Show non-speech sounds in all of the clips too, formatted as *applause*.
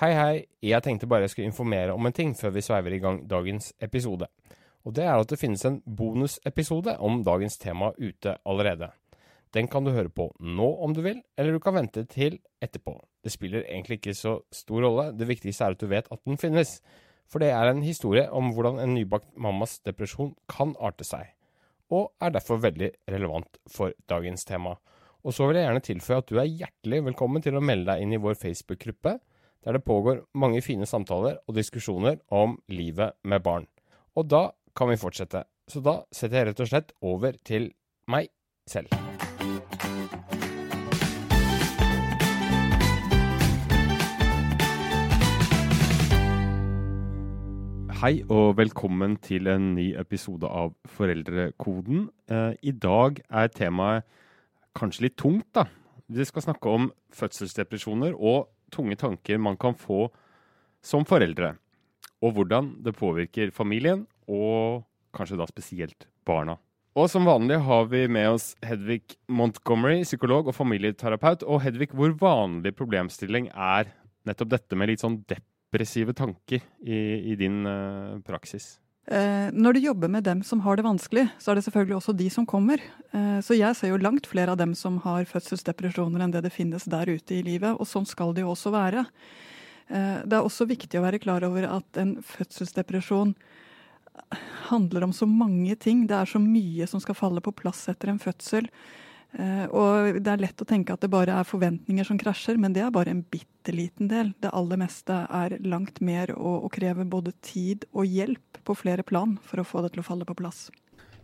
Hei, hei. Jeg tenkte bare jeg skulle informere om en ting før vi sveiver i gang dagens episode. Og det er at det finnes en bonusepisode om dagens tema ute allerede. Den kan du høre på nå om du vil, eller du kan vente til etterpå. Det spiller egentlig ikke så stor rolle, det viktigste er at du vet at den finnes. For det er en historie om hvordan en nybakt mammas depresjon kan arte seg, og er derfor veldig relevant for dagens tema. Og så vil jeg gjerne tilføye at du er hjertelig velkommen til å melde deg inn i vår Facebook-gruppe, der det pågår mange fine samtaler og diskusjoner om livet med barn. Og da kan vi fortsette. Så da setter jeg rett og slett over til meg selv. Hei og velkommen til en ny episode av Foreldrekoden. Eh, I dag er temaet kanskje litt tungt, da. Vi skal snakke om fødselsdepresjoner og tunge tanker man kan få som foreldre. Og hvordan det påvirker familien, og kanskje da spesielt barna. Og som vanlig har vi med oss Hedvig Montgomery, psykolog og familieterapeut. Og Hedvig, hvor vanlig problemstilling er nettopp dette med litt sånn depressive tanker i, i din uh, praksis? Eh, når du jobber med dem som har det vanskelig, så er det selvfølgelig også de som kommer. Eh, så jeg ser jo langt flere av dem som har fødselsdepresjoner enn det det finnes der ute i livet, og sånn skal det jo også være. Eh, det er også viktig å være klar over at en fødselsdepresjon handler om så mange ting. Det er så mye som skal falle på plass etter en fødsel. Eh, og det er lett å tenke at det bare er forventninger som krasjer, men det er bare en bitte liten del. Det aller meste er langt mer og, og krever både tid og hjelp på flere plan for å få det til å falle på plass.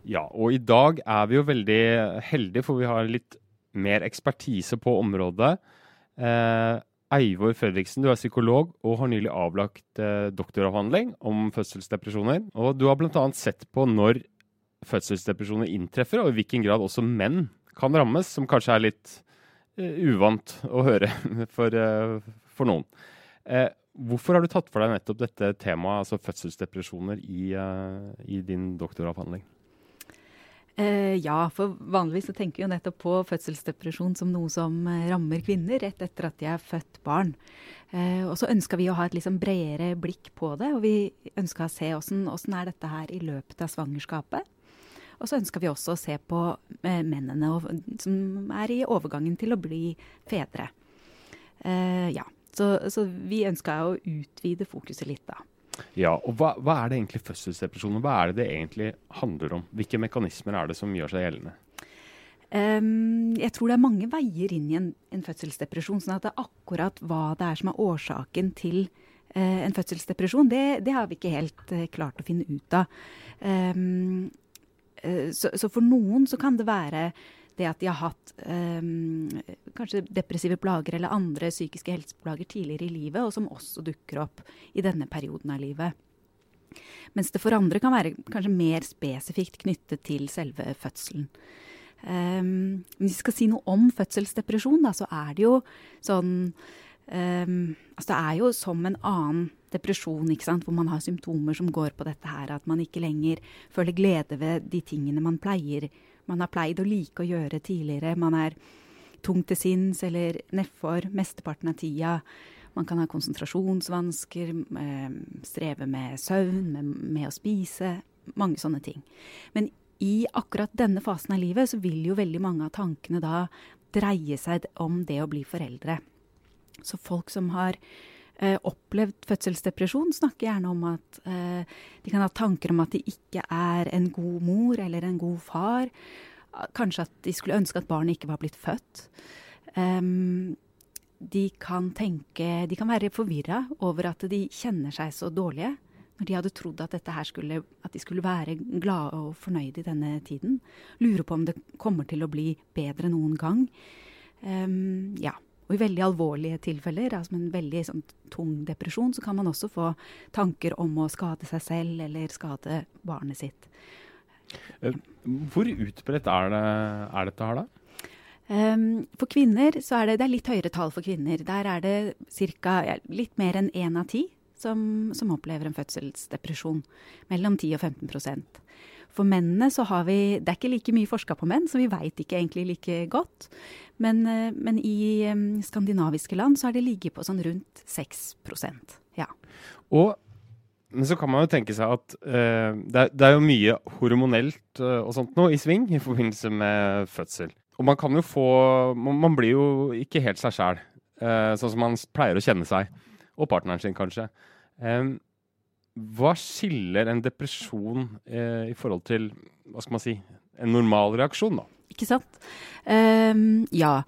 Ja, og i dag er vi jo veldig heldige, for vi har litt mer ekspertise på området. Eh, Eivor Fredriksen, du er psykolog og har nylig avlagt eh, doktoravhandling om fødselsdepresjoner. Og du har bl.a. sett på når fødselsdepresjoner inntreffer, og i hvilken grad også menn kan rammes, som kanskje er litt uh, uvant å høre *laughs* for, uh, for noen. Uh, hvorfor har du tatt for deg nettopp dette temaet, altså fødselsdepresjoner, i, i din doktoravhandling? ja, for vanligvis så tenker vi jo nettopp på fødselsdepresjon som noe som rammer kvinner rett etter at de er født barn. og så ønska vi å ha et liksom bredere blikk på det, og vi ønska å se åssen er dette her i løpet av svangerskapet. Og så ønska vi også å se på eh, mennene som er i overgangen til å bli fedre. Eh, ja, så, så vi ønska å utvide fokuset litt, da. Ja, og hva, hva, er det egentlig fødselsdepresjon Hva er det det egentlig handler om? Hvilke mekanismer er det som gjør seg gjeldende? Um, jeg tror det er mange veier inn i en, en, fødselsdepresjon. sånn at det er akkurat hva det er som er årsaken til uh, en fødselsdepresjon, det, det, har vi ikke helt uh, klart å finne ut av. Um, så, så, for noen så kan det være det at de har hatt um, kanskje depressive plager eller andre psykiske helseplager tidligere i livet, og som også dukker opp i denne perioden av livet. Mens det for andre kan være kanskje mer spesifikt knyttet til selve fødselen. Um, hvis vi skal si noe om fødselsdepresjon, da, så er det jo sånn um, Altså det er jo som en annen depresjon, ikke sant? hvor man har symptomer som går på dette her, at man ikke lenger føler glede ved de tingene man pleier. Man har pleid å like å gjøre tidligere. Man er tung til sinns eller nedfor mesteparten av tida. Man kan ha konsentrasjonsvansker, eh, streve med søvn, med, med, å spise. Mange sånne ting. Men i akkurat denne fasen av livet så vil jo veldig mange av tankene da dreie seg om det å bli foreldre. Så folk som har eh, opplevd fødselsdepresjon, snakker gjerne om at eh, de kan ha tanker om at de ikke er en god mor eller en god far. Kanskje at de skulle ønske at barnet ikke var blitt født. Um, de kan tenke De kan være forvirra over at de kjenner seg så dårlige. Når de hadde trodd at, skulle, at de skulle være glade og fornøyde i denne tiden. Lurer på om det kommer til å bli bedre noen gang. Um, ja. Og i veldig alvorlige tilfeller, altså med en veldig sånn, tung depresjon, så kan man også få tanker om å skade seg selv eller skade barnet sitt. Eh, hvor utbredt er, det, er dette her, da? Um, for kvinner så er det, det er litt høyere tall for kvinner. Der er det cirka, Ja, litt mer enn én av ti som, som, opplever en fødselsdepresjon. Mellom 10 og 15 For mennene så har vi Det er ikke like mye forska på menn, så vi veit ikke egentlig like godt. Men, eh, men i skandinaviske land så har det ligget på sånn rundt 6% ja. Og men så kan man jo tenke seg at uh, det, er, det, er, jo mye hormonelt uh, og sånt nå i sving i forbindelse med fødsel. Og man kan jo få Man, man blir jo ikke helt seg sjæl, uh, sånn som man pleier å kjenne seg. Og partneren sin, kanskje. Um, hva skiller en depresjon i forhold til hva skal man si, en normal reaksjon, da? Ikke sant. Um, ja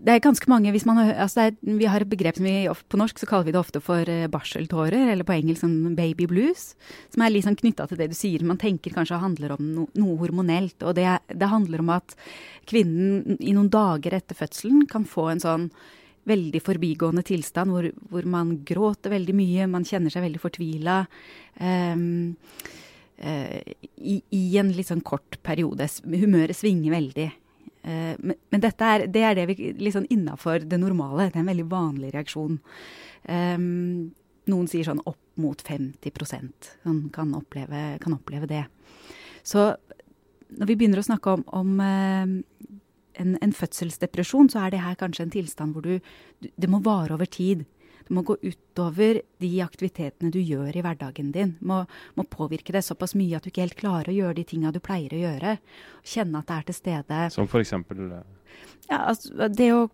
det er ganske mange hvis man, altså er, Vi har et begrep som vi på norsk så kaller vi det ofte for uh, barseltårer, eller på engelsk sånn baby blues. Som er liksom knytta til det du sier. Man tenker kanskje det handler om no, noe hormonelt. Og det, det, handler om at kvinnen i noen dager etter fødselen kan få en sånn veldig forbigående tilstand hvor, hvor man gråter veldig mye, man kjenner seg veldig fortvila. Um, uh, i, i, en litt sånn kort periode. Humøret svinger veldig. Uh, men, men er, det er det vi liksom innafor det normale. Det er en veldig vanlig reaksjon. Um, noen sier sånn opp mot 50% sånn kan oppleve, kan oppleve det. Så når vi begynner å snakke om, om uh, en, en, fødselsdepresjon, så er det her kanskje en tilstand hvor du, Det må vare over tid. Det må gå utover de aktivitetene du gjør i hverdagen din. Må, må, påvirke deg såpass mye at du ikke helt klarer å gjøre de tinga du pleier å gjøre. Kjenne at det er til stede. Som eksempel? Eh, ja, altså, det å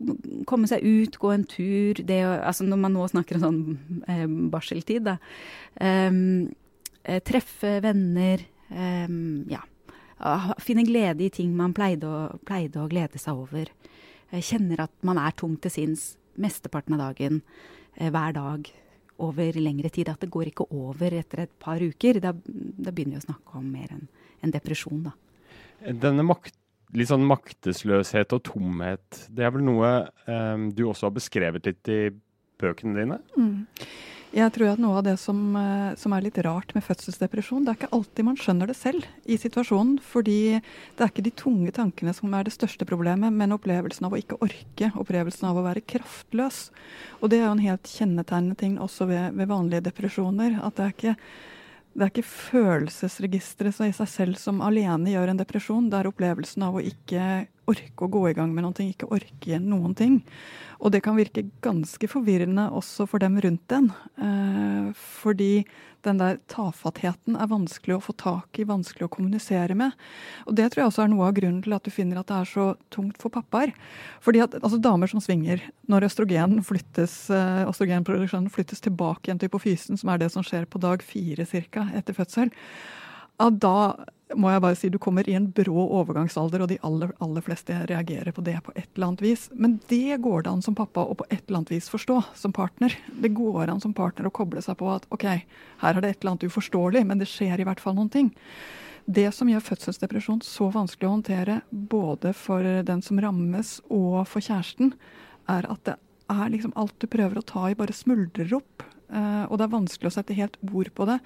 komme seg ut, gå en tur. Det å, altså når man nå snakker om sånn eh, barseltid, da. Um, treffe venner. Um, ja. Finne glede i ting man pleide å, pleide å glede seg over. Kjenner at man er tung til sinns mesteparten av dagen. Eh, hver dag over lengre tid. At det går ikke over etter et par uker. Da, da begynner vi å snakke om mer enn en depresjon, da. Denne makt, litt sånn maktesløshet og tomhet, det er vel noe um, du også har beskrevet litt i bøkene dine? Mm. Jeg tror at noe av det som, eh, som, er litt rart med fødselsdepresjon, det er ikke alltid man skjønner det selv i situasjonen. Fordi det er ikke de tunge tankene som er det største problemet, men opplevelsen av å ikke orke. Opplevelsen av å være kraftløs. Og det er jo en helt kjennetegnende ting også ved, ved vanlige depresjoner. At det er ikke det er ikke følelsesregisteret i seg selv som alene gjør en depresjon. Det er opplevelsen av å ikke orke å gå i gang med noen ting, ikke orke noen ting. Og det kan virke ganske forvirrende også for dem rundt den. Eh, fordi den der tafattheten er vanskelig å få tak i, vanskelig å kommunisere med. Og det tror jeg også er noe av grunnen til at du finner at det er så tungt for pappaer. Fordi at altså, damer som svinger, når østrogen flyttes, eh, østrogenproduksjonen flyttes tilbake igjen til hypofysen, som er det som skjer på dag fire ca. etter fødsel, ja, da må jeg bare si du kommer i en brå overgangsalder, og de aller, aller fleste reagerer på det på et eller annet vis. Men det går det an som pappa å på et eller annet vis forstå som partner. Det går an som partner å koble seg på at ok, her er det et eller annet uforståelig, men det skjer i hvert fall noen ting. Det som gjør fødselsdepresjon så vanskelig å håndtere, både for den som rammes og for kjæresten, er at det er liksom alt du prøver å ta i, bare smuldrer opp. Uh, og det er vanskelig å sette helt ord på det.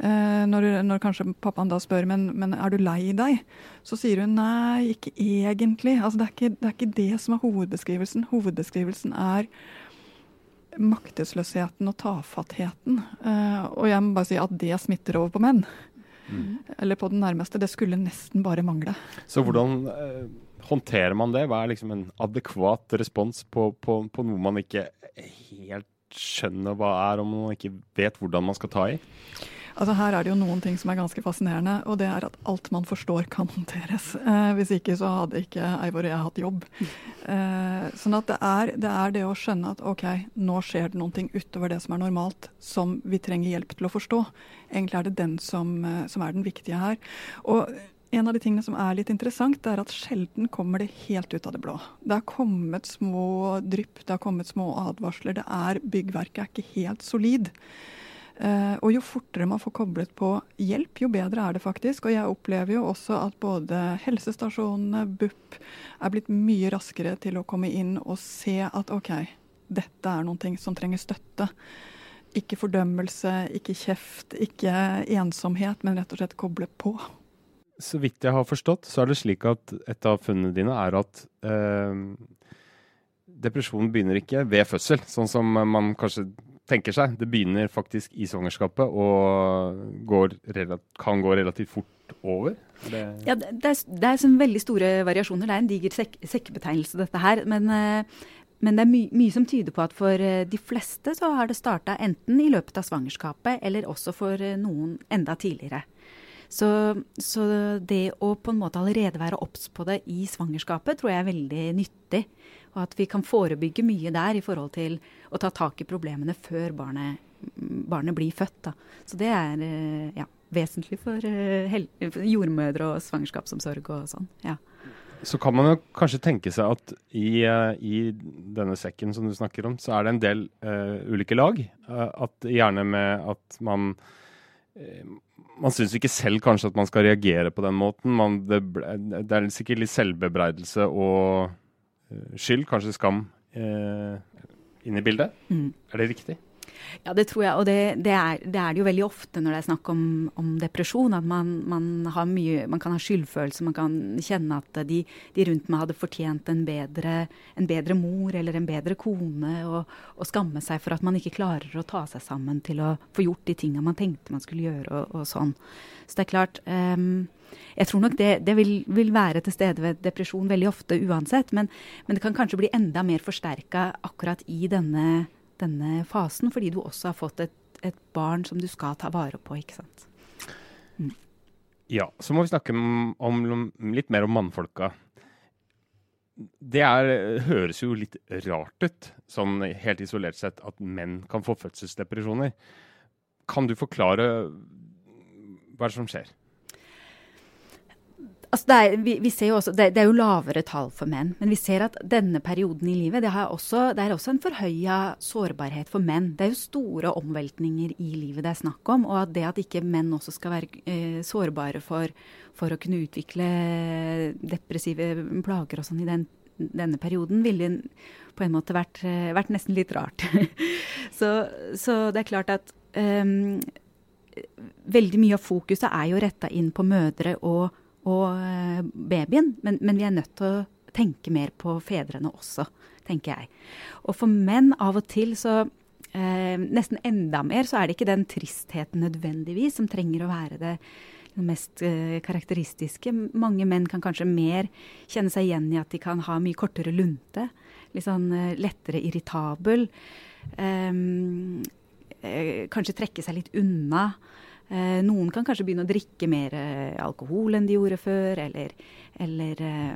Uh, når, når, kanskje pappaen da spør men, men er du lei deg, så sier hun nei, ikke egentlig. Altså, det, er ikke, det er ikke det som er hovedbeskrivelsen. Hovedbeskrivelsen er maktesløsheten og tafattheten. Uh, og jeg må bare si at det smitter over på menn. Mm. Eller på den nærmeste. Det skulle nesten bare mangle. Så hvordan håndterer man det? Hva er liksom en adekvat respons på, på, på noe man ikke helt skjønner hva er, om man ikke vet hvordan man skal ta i? Altså Her er det jo noen ting som er ganske fascinerende, og det er at alt man forstår kan håndteres. Eh, hvis ikke så hadde ikke Eivor og jeg hatt jobb. Eh, sånn at det er, det er, det å skjønne at ok, nå skjer det noen ting utover det som er normalt, som vi trenger hjelp til å forstå. Egentlig er det den som, eh, som er den viktige her. Og en av de tingene som er litt interessant, er at sjelden kommer det helt ut av det blå. Det har kommet små drypp, det har kommet små advarsler. det er Byggverket er ikke helt solid. Uh, og jo fortere man får koblet på hjelp, jo bedre er det faktisk. Og jeg opplever jo også at både helsestasjonene, BUP, er blitt mye raskere til å komme inn og se at OK, dette er noen ting som trenger støtte. Ikke fordømmelse, ikke kjeft, ikke ensomhet, men rett og slett koble på. Så vidt jeg har forstått, så er det slik at et av funnene dine er at eh, depresjonen begynner ikke ved fødsel, sånn som man kanskje tenker seg. Det begynner faktisk i svangerskapet og går, kan gå relativt fort over. Det ja, det er, det er sånn veldig store variasjoner. Det er en diger sek sekkebetegnelse, dette her. Men, eh, men det er my mye som tyder på at for eh, de fleste så har det starta enten i løpet av svangerskapet, eller også for eh, noen enda tidligere. Så, så, det å på en måte allerede være obs på det i svangerskapet, tror jeg er veldig nyttig. Og at vi kan forebygge mye der i forhold til å ta tak i problemene før barnet, barnet blir født. Da. Så det er eh, ja, vesentlig for, uh, jordmødre og svangerskapsomsorg og sånn. Ja. Så kan man jo kanskje tenke seg at i, uh, i, denne sekken som du snakker om, så er det en del uh, ulike lag. at gjerne med at man man syns ikke selv kanskje at man skal reagere på den måten. Man, det, det, er sikkert litt selvbebreidelse og Eh, skyld, kanskje skam, eh, inn i bildet. Mm. Er det riktig? Ja, det tror jeg. Og det, det, er, det, er, det jo veldig ofte når det er snakk om, om depresjon. At man, man, mye, man, kan ha skyldfølelse, man kan kjenne at de, de rundt meg hadde fortjent en bedre, en bedre, mor eller en bedre kone, og, og, skamme seg for at man ikke klarer å ta seg sammen til å få gjort de tinga man tenkte man skulle gjøre, og, og sånn. Så det er klart um, jeg tror nok det, det vil, vil, være til stede ved depresjon veldig ofte uansett, men, men det kan kanskje bli enda mer forsterka akkurat i denne, denne, fasen, fordi du også har fått et, et, barn som du skal ta vare på, ikke sant. Mm. Ja, så må vi snakke om, om, litt mer om mannfolka. Det er, høres jo litt rart ut, sånn helt isolert sett, at menn kan få fødselsdepresjoner. Kan du forklare hva som skjer? Altså det, er, vi, vi også, det, det, er jo lavere tall for menn, men vi ser at denne perioden i livet det, også, det er også en forhøya sårbarhet for menn. Det er jo store omveltninger i livet det er snakk om. Og at det at ikke menn også skal være eh, sårbare for, for, å kunne utvikle depressive plager og sånn i den, denne perioden, ville på en måte vært, eh, vært nesten litt rart. *laughs* så, så, det er klart at um, veldig mye av fokuset er jo retta inn på mødre og og eh, babyen, men, men, vi er nødt til å tenke mer på fedrene også, tenker jeg. Og for menn av og til så eh, Nesten enda mer så er det ikke den tristheten nødvendigvis som trenger å være det mest eh, karakteristiske. Mange menn kan kanskje mer kjenne seg igjen i at de kan ha mye kortere lunte. Litt sånn eh, lettere irritabel. Ehm, eh, kanskje trekke seg litt unna. Eh, noen kan kanskje begynne å drikke mer eh, alkohol enn de gjorde før, eller, eller eh,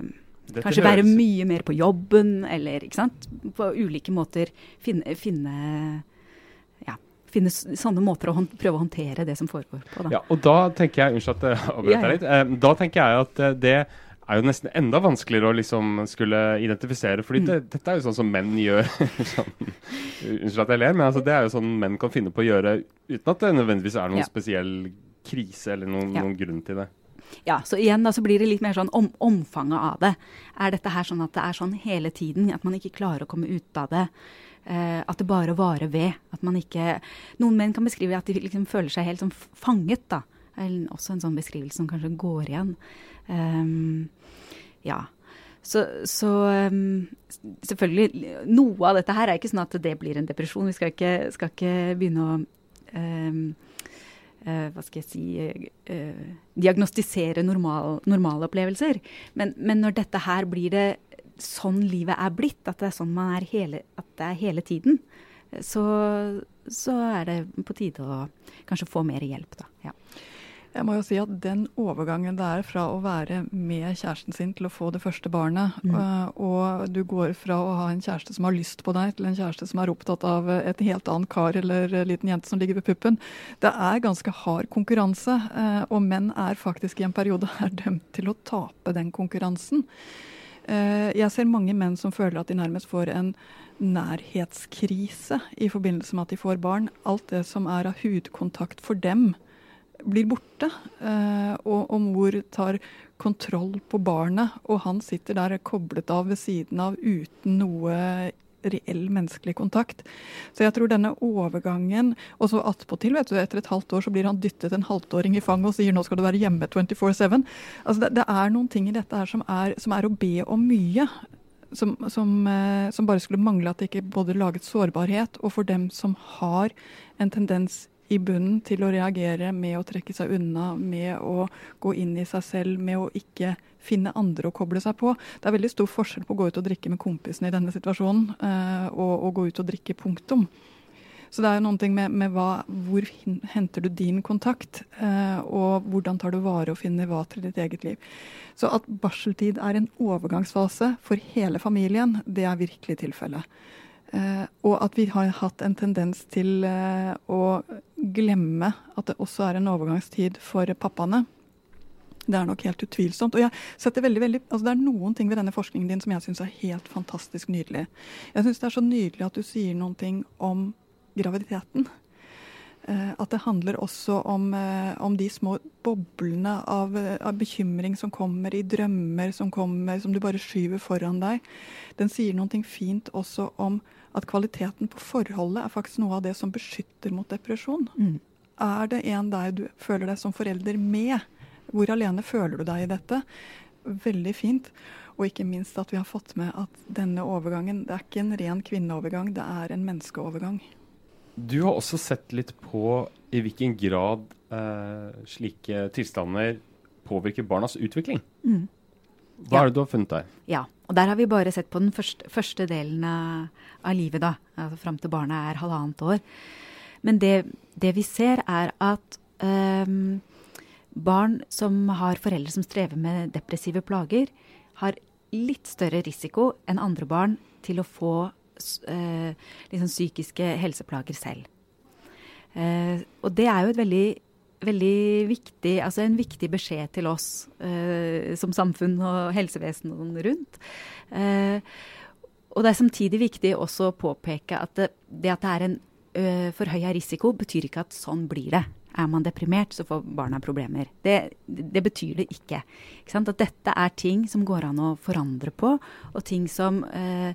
kanskje være mye mer på jobben, eller ikke sant. På ulike måter finne, finne ja, finne sånne måter å prøve å håndtere det som foregår på. Da. Ja, og da tenker jeg, Unnskyld at jeg avbrøt deg litt. Da tenker jeg at det er jo nesten enda vanskeligere å liksom skulle identifisere. fordi mm. det, dette er jo sånn som menn gjør. *laughs* sånn, unnskyld at jeg ler, men altså, det er jo sånn menn kan finne på å gjøre uten at det nødvendigvis er noen ja. spesiell krise eller noen, ja. noen, grunn til det. Ja, så igjen da, så blir det litt mer sånn om, omfanget av det. Er dette her sånn at det er sånn hele tiden? At man ikke klarer å komme ut av det? Uh, at det bare varer ved. At man ikke Noen menn kan beskrive at de liksom føler seg helt sånn fanget, da. Eller også en sånn beskrivelse som kanskje går igjen. Um, ja. Så, så um, selvfølgelig Noe av dette her er ikke sånn at det blir en depresjon. Vi skal ikke, skal ikke begynne å um, uh, hva skal jeg si uh, diagnostisere normal, opplevelser. Men, men, når dette her blir det sånn livet er blitt, at det er sånn man er hele, at det er hele tiden, så, så er det på tide å kanskje få mer hjelp, da. Ja. Jeg må jo si at den overgangen det er fra å være med kjæresten sin til å få det første barnet, mm. uh, og du går fra å ha en kjæreste som har lyst på deg, til en kjæreste som er opptatt av et helt annet kar eller liten jente som ligger ved puppen, det er ganske hard konkurranse. Uh, og menn er faktisk i en periode er dømt til å tape den konkurransen. Eh, jeg ser mange menn som føler at de nærmest får en nærhetskrise i forbindelse med at de får barn. Alt det som er av hudkontakt for dem, blir borte. Eh, og, og mor tar kontroll på barnet, og han sitter der koblet av ved siden av uten noe reell menneskelig kontakt. Så jeg tror denne overgangen Og så attpåtil, vet du, etter et halvt år så blir han dyttet en halvtåring i fanget og sier nå skal du være hjemme 24-7. Altså det, det, er noen ting i dette her som er, som er å be om mye. Som, som, eh, som, bare skulle mangle at det ikke både laget sårbarhet, og for dem som har en tendens i bunnen til å reagere med å trekke seg unna, med å gå inn i seg selv, med å ikke finne andre å koble seg på. Det er veldig stor forskjell på å gå ut og drikke med kompisene i denne situasjonen, eh, og å gå ut og drikke punktum. Så det er jo noen ting med, med hva, hvor henter du din kontakt, eh, og hvordan tar du vare og finner hva til ditt eget liv. Så at barseltid er en overgangsfase for hele familien, det er virkelig tilfellet. Uh, og at vi har hatt en tendens til å glemme at det også er en overgangstid for pappaene. Det er nok helt utvilsomt. Og jeg setter veldig, veldig, altså Det er noen ting ved denne forskningen din som jeg syns er helt fantastisk nydelig. Jeg syns det er så nydelig at du sier noen ting om graviditeten. Uh, at det handler også om, om de små boblene av, av, bekymring som kommer i drømmer som kommer, som du bare skyver foran deg. Den sier noen ting fint også om at kvaliteten på forholdet er faktisk noe av det som beskytter mot depresjon. Mm. Er det en der du føler deg som forelder med? Hvor alene føler du deg i dette? Veldig fint. Og ikke minst at vi har fått med at denne overgangen det er ikke en ren kvinneovergang, det er en menneskeovergang. Du har også sett litt på i hvilken grad eh, slike tilstander påvirker barnas utvikling. Mm. Hva ja. er det du har funnet der? Ja, og der har vi bare sett på den første, første delen av, av, livet, da. Altså fram til barnet er halvannet år. Men det, det vi ser, er at um, barn som har foreldre som strever med depressive plager, har litt større risiko enn andre barn til å få uh, liksom psykiske helseplager selv. Uh, og det er jo et veldig veldig viktig, altså en viktig beskjed til oss eh, som samfunn og helsevesenet rundt. Eh, og det er samtidig viktig også å påpeke at det, det at det er en ø, forhøya risiko, betyr ikke at sånn blir det. Er man deprimert, så får barna problemer. Det, det betyr det ikke. ikke at dette er ting som går an å forandre på, og ting som eh,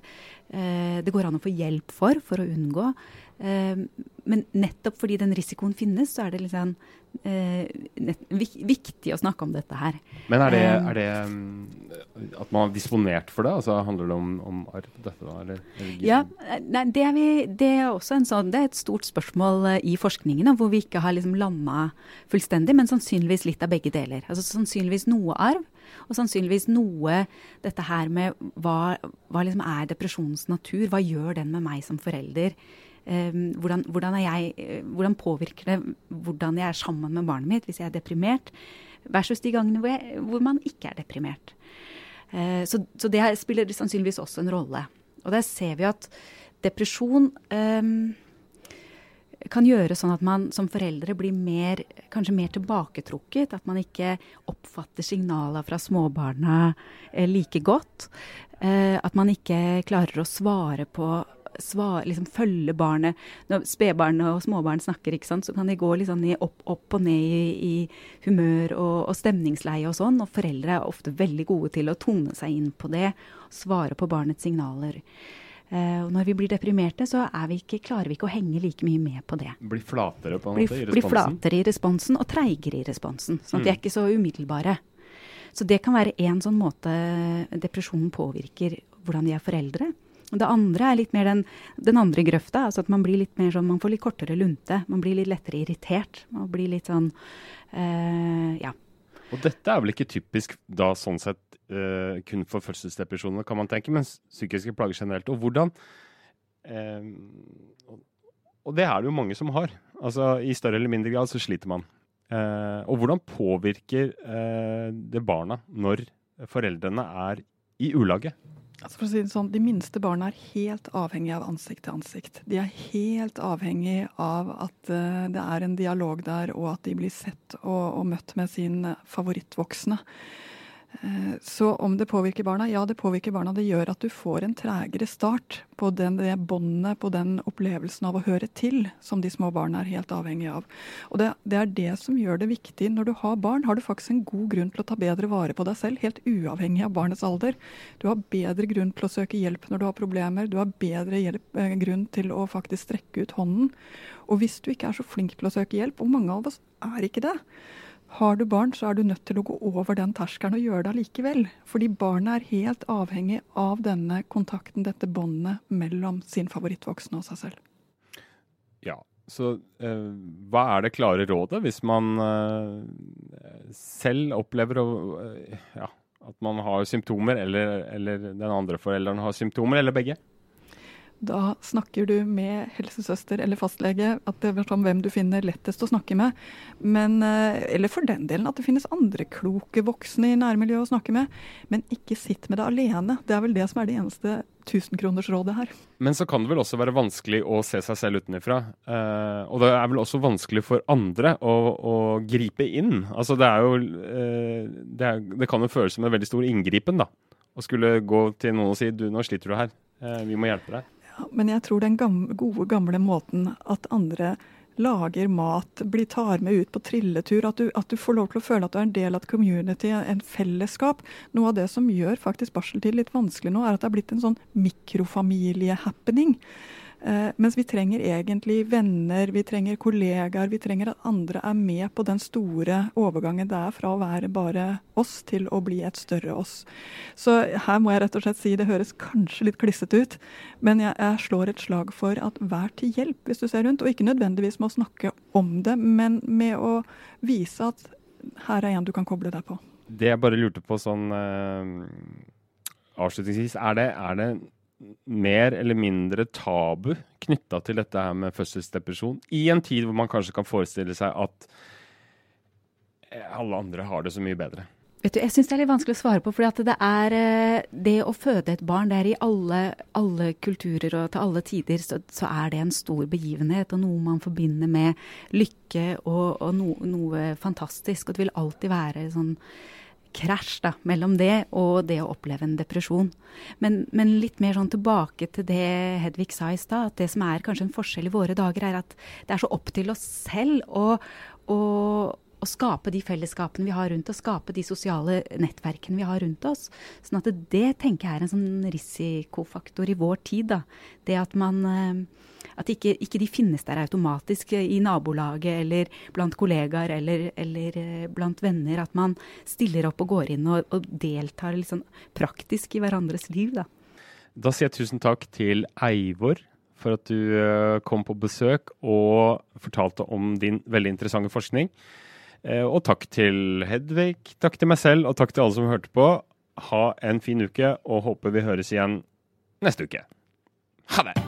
øh, det går an å få hjelp for for å unngå. Uh, men nettopp fordi den risikoen finnes, så er det liksom viktig å snakke om dette her. Men er det, um, er det um, at man har disponert for det? Altså Handler det om, om arv, dette? Eller, eller ja, nei, det, er vi, det, er også en sånn, det er et stort spørsmål uh, i forskningen, hvor vi ikke har liksom landa fullstendig, men sannsynligvis litt av begge deler. Altså Sannsynligvis noe arv, og sannsynligvis noe dette her med hva, hva liksom er depresjonens natur? Hva gjør den med meg som forelder? Um, hvordan, hvordan, jeg, eh, hvordan, påvirker det hvordan jeg er sammen med barnet mitt hvis jeg er deprimert, versus de gangene hvor, jeg, hvor man ikke er deprimert. Uh, så, så, det spiller sannsynligvis også en rolle. Og der ser vi at depresjon um, kan gjøre sånn at man som foreldre blir mer, kanskje mer tilbaketrukket. At man ikke oppfatter signaler fra småbarna eh, like godt. Eh, at man ikke klarer å svare på svar, liksom følge barnet. Når spedbarn og småbarn snakker, så kan de gå liksom opp, opp, og ned i, i humør og, og, stemningsleie og sånn. Og foreldre er ofte veldig gode til å tone seg inn på det, svare på barnets signaler. Uh, og når vi blir deprimerte, så vi ikke, klarer vi ikke å henge like mye med på det. Blir flatere på en måte i responsen? Blir flatere i responsen og treigere i responsen. sånn at mm. de er ikke så umiddelbare. Så det kan være én sånn måte depresjonen påvirker hvordan de er foreldre. Det andre er litt mer den, den, andre grøfta. altså at Man blir litt mer sånn, man får litt kortere lunte. Man blir litt lettere irritert. Man blir litt sånn uh, Ja. Og dette er vel ikke typisk da sånn sett uh, kun for fødselsdepresjoner, kan man tenke, men psykiske plager generelt. Og hvordan uh, Og det er det jo mange som har. Altså I større eller mindre grad så sliter man. og hvordan påvirker det barna når foreldrene er i ulage? Altså si sånn, De minste barna er helt avhengig av ansikt til ansikt. De er helt avhengig av at uh, det er en dialog der, og at de blir sett og, og møtt med sin favorittvoksne. Eh, så om det påvirker barna? Ja, det påvirker barna. Det gjør at du får en tregere start på den, det båndet, på den opplevelsen av å høre til, som de små barna er helt avhengige av. Og det, det, er det som gjør det viktig. Når du har barn, har du faktisk en god grunn til å ta bedre vare på deg selv, helt uavhengig av barnets alder. Du har bedre grunn til å søke hjelp når du har problemer. Du har bedre hjelp, eh, grunn til å faktisk strekke ut hånden. Og hvis du ikke er så flink til å søke hjelp, og mange av oss er ikke det, har du barn, så er du nødt til å gå over den terskelen og gjøre det allikevel. Fordi barnet er helt avhengig av denne kontakten, dette båndet mellom sin favorittvoksne og seg selv. Ja, så eh, hva er det klare rådet hvis man eh, selv opplever å, eh, ja, at man har symptomer, eller, eller den andre forelderen har symptomer, eller begge? Da snakker du med helsesøster eller fastlege, at det er sånn hvem du finner lettest å snakke med. Men, eh, eller for den delen at det finnes andre kloke voksne i nærmiljøet å snakke med. Men ikke sitt med det alene. Det er vel det som er det eneste tusenkronersrådet her. Men så kan det vel også være vanskelig å se seg selv utenfra. Eh, og det er vel også vanskelig for andre å, å gripe inn. Altså det er jo eh, det, er, det, kan jo føles som en veldig stor inngripen, da. Å skulle gå til noen og si du, nå sliter du her. Eh, vi må hjelpe deg men jeg tror den gamle, gode, gamle måten at andre lager mat, blir tar med ut på trilletur, at du, at du, får lov til å føle at du er en del av et community, en fellesskap. Noe av det som gjør faktisk barseltid litt vanskelig nå, er at det er blitt en sånn mikrofamilie-happening. Eh, mens vi trenger egentlig venner, vi trenger kollegaer, vi trenger at andre er med på den store overgangen det er fra å være bare oss til å bli et større oss. Så her må jeg rett og slett si, det høres kanskje litt klissete ut, men jeg, jeg slår et slag for at vær til hjelp hvis du ser rundt. Og ikke nødvendigvis med å snakke om det, men med å vise at her er en du kan koble deg på. Det jeg bare lurte på sånn uh, avslutningsvis, er det, er det mer eller mindre tabu knytta til dette her med fødselsdepresjon, i en tid hvor man kanskje kan forestille seg at eh, alle andre har det så mye bedre? Vet du, Jeg syns det er litt vanskelig å svare på. For det er eh, det å føde et barn, det er i alle, alle kulturer og til alle tider, så, så, er det en stor begivenhet og noe man forbinder med lykke og, og no, noe fantastisk. Og det vil alltid være sånn krasj da, mellom det og det å oppleve en depresjon. Men, men, litt mer sånn tilbake til det Hedvig sa i stad, at det som er kanskje en forskjell i våre dager, er at det er så opp til oss selv å, å, å skape de fellesskapene vi har rundt oss, skape de sosiale nettverkene vi har rundt oss. Sånn at det, det tenker jeg er en sånn risikofaktor i vår tid. da. Det at man eh, at ikke, ikke, de finnes der automatisk i nabolaget eller blant kollegaer eller, eller, eh, blant venner. At man stiller opp og går inn og, og deltar sånn praktisk i hverandres liv. Da. da sier jeg tusen takk til Eivor for at du eh, kom på besøk og fortalte om din veldig interessante forskning. Eh, og takk til Hedvig, takk til meg selv og takk til alle som hørte på. Ha en fin uke, og håper vi høres igjen neste uke. Ha det!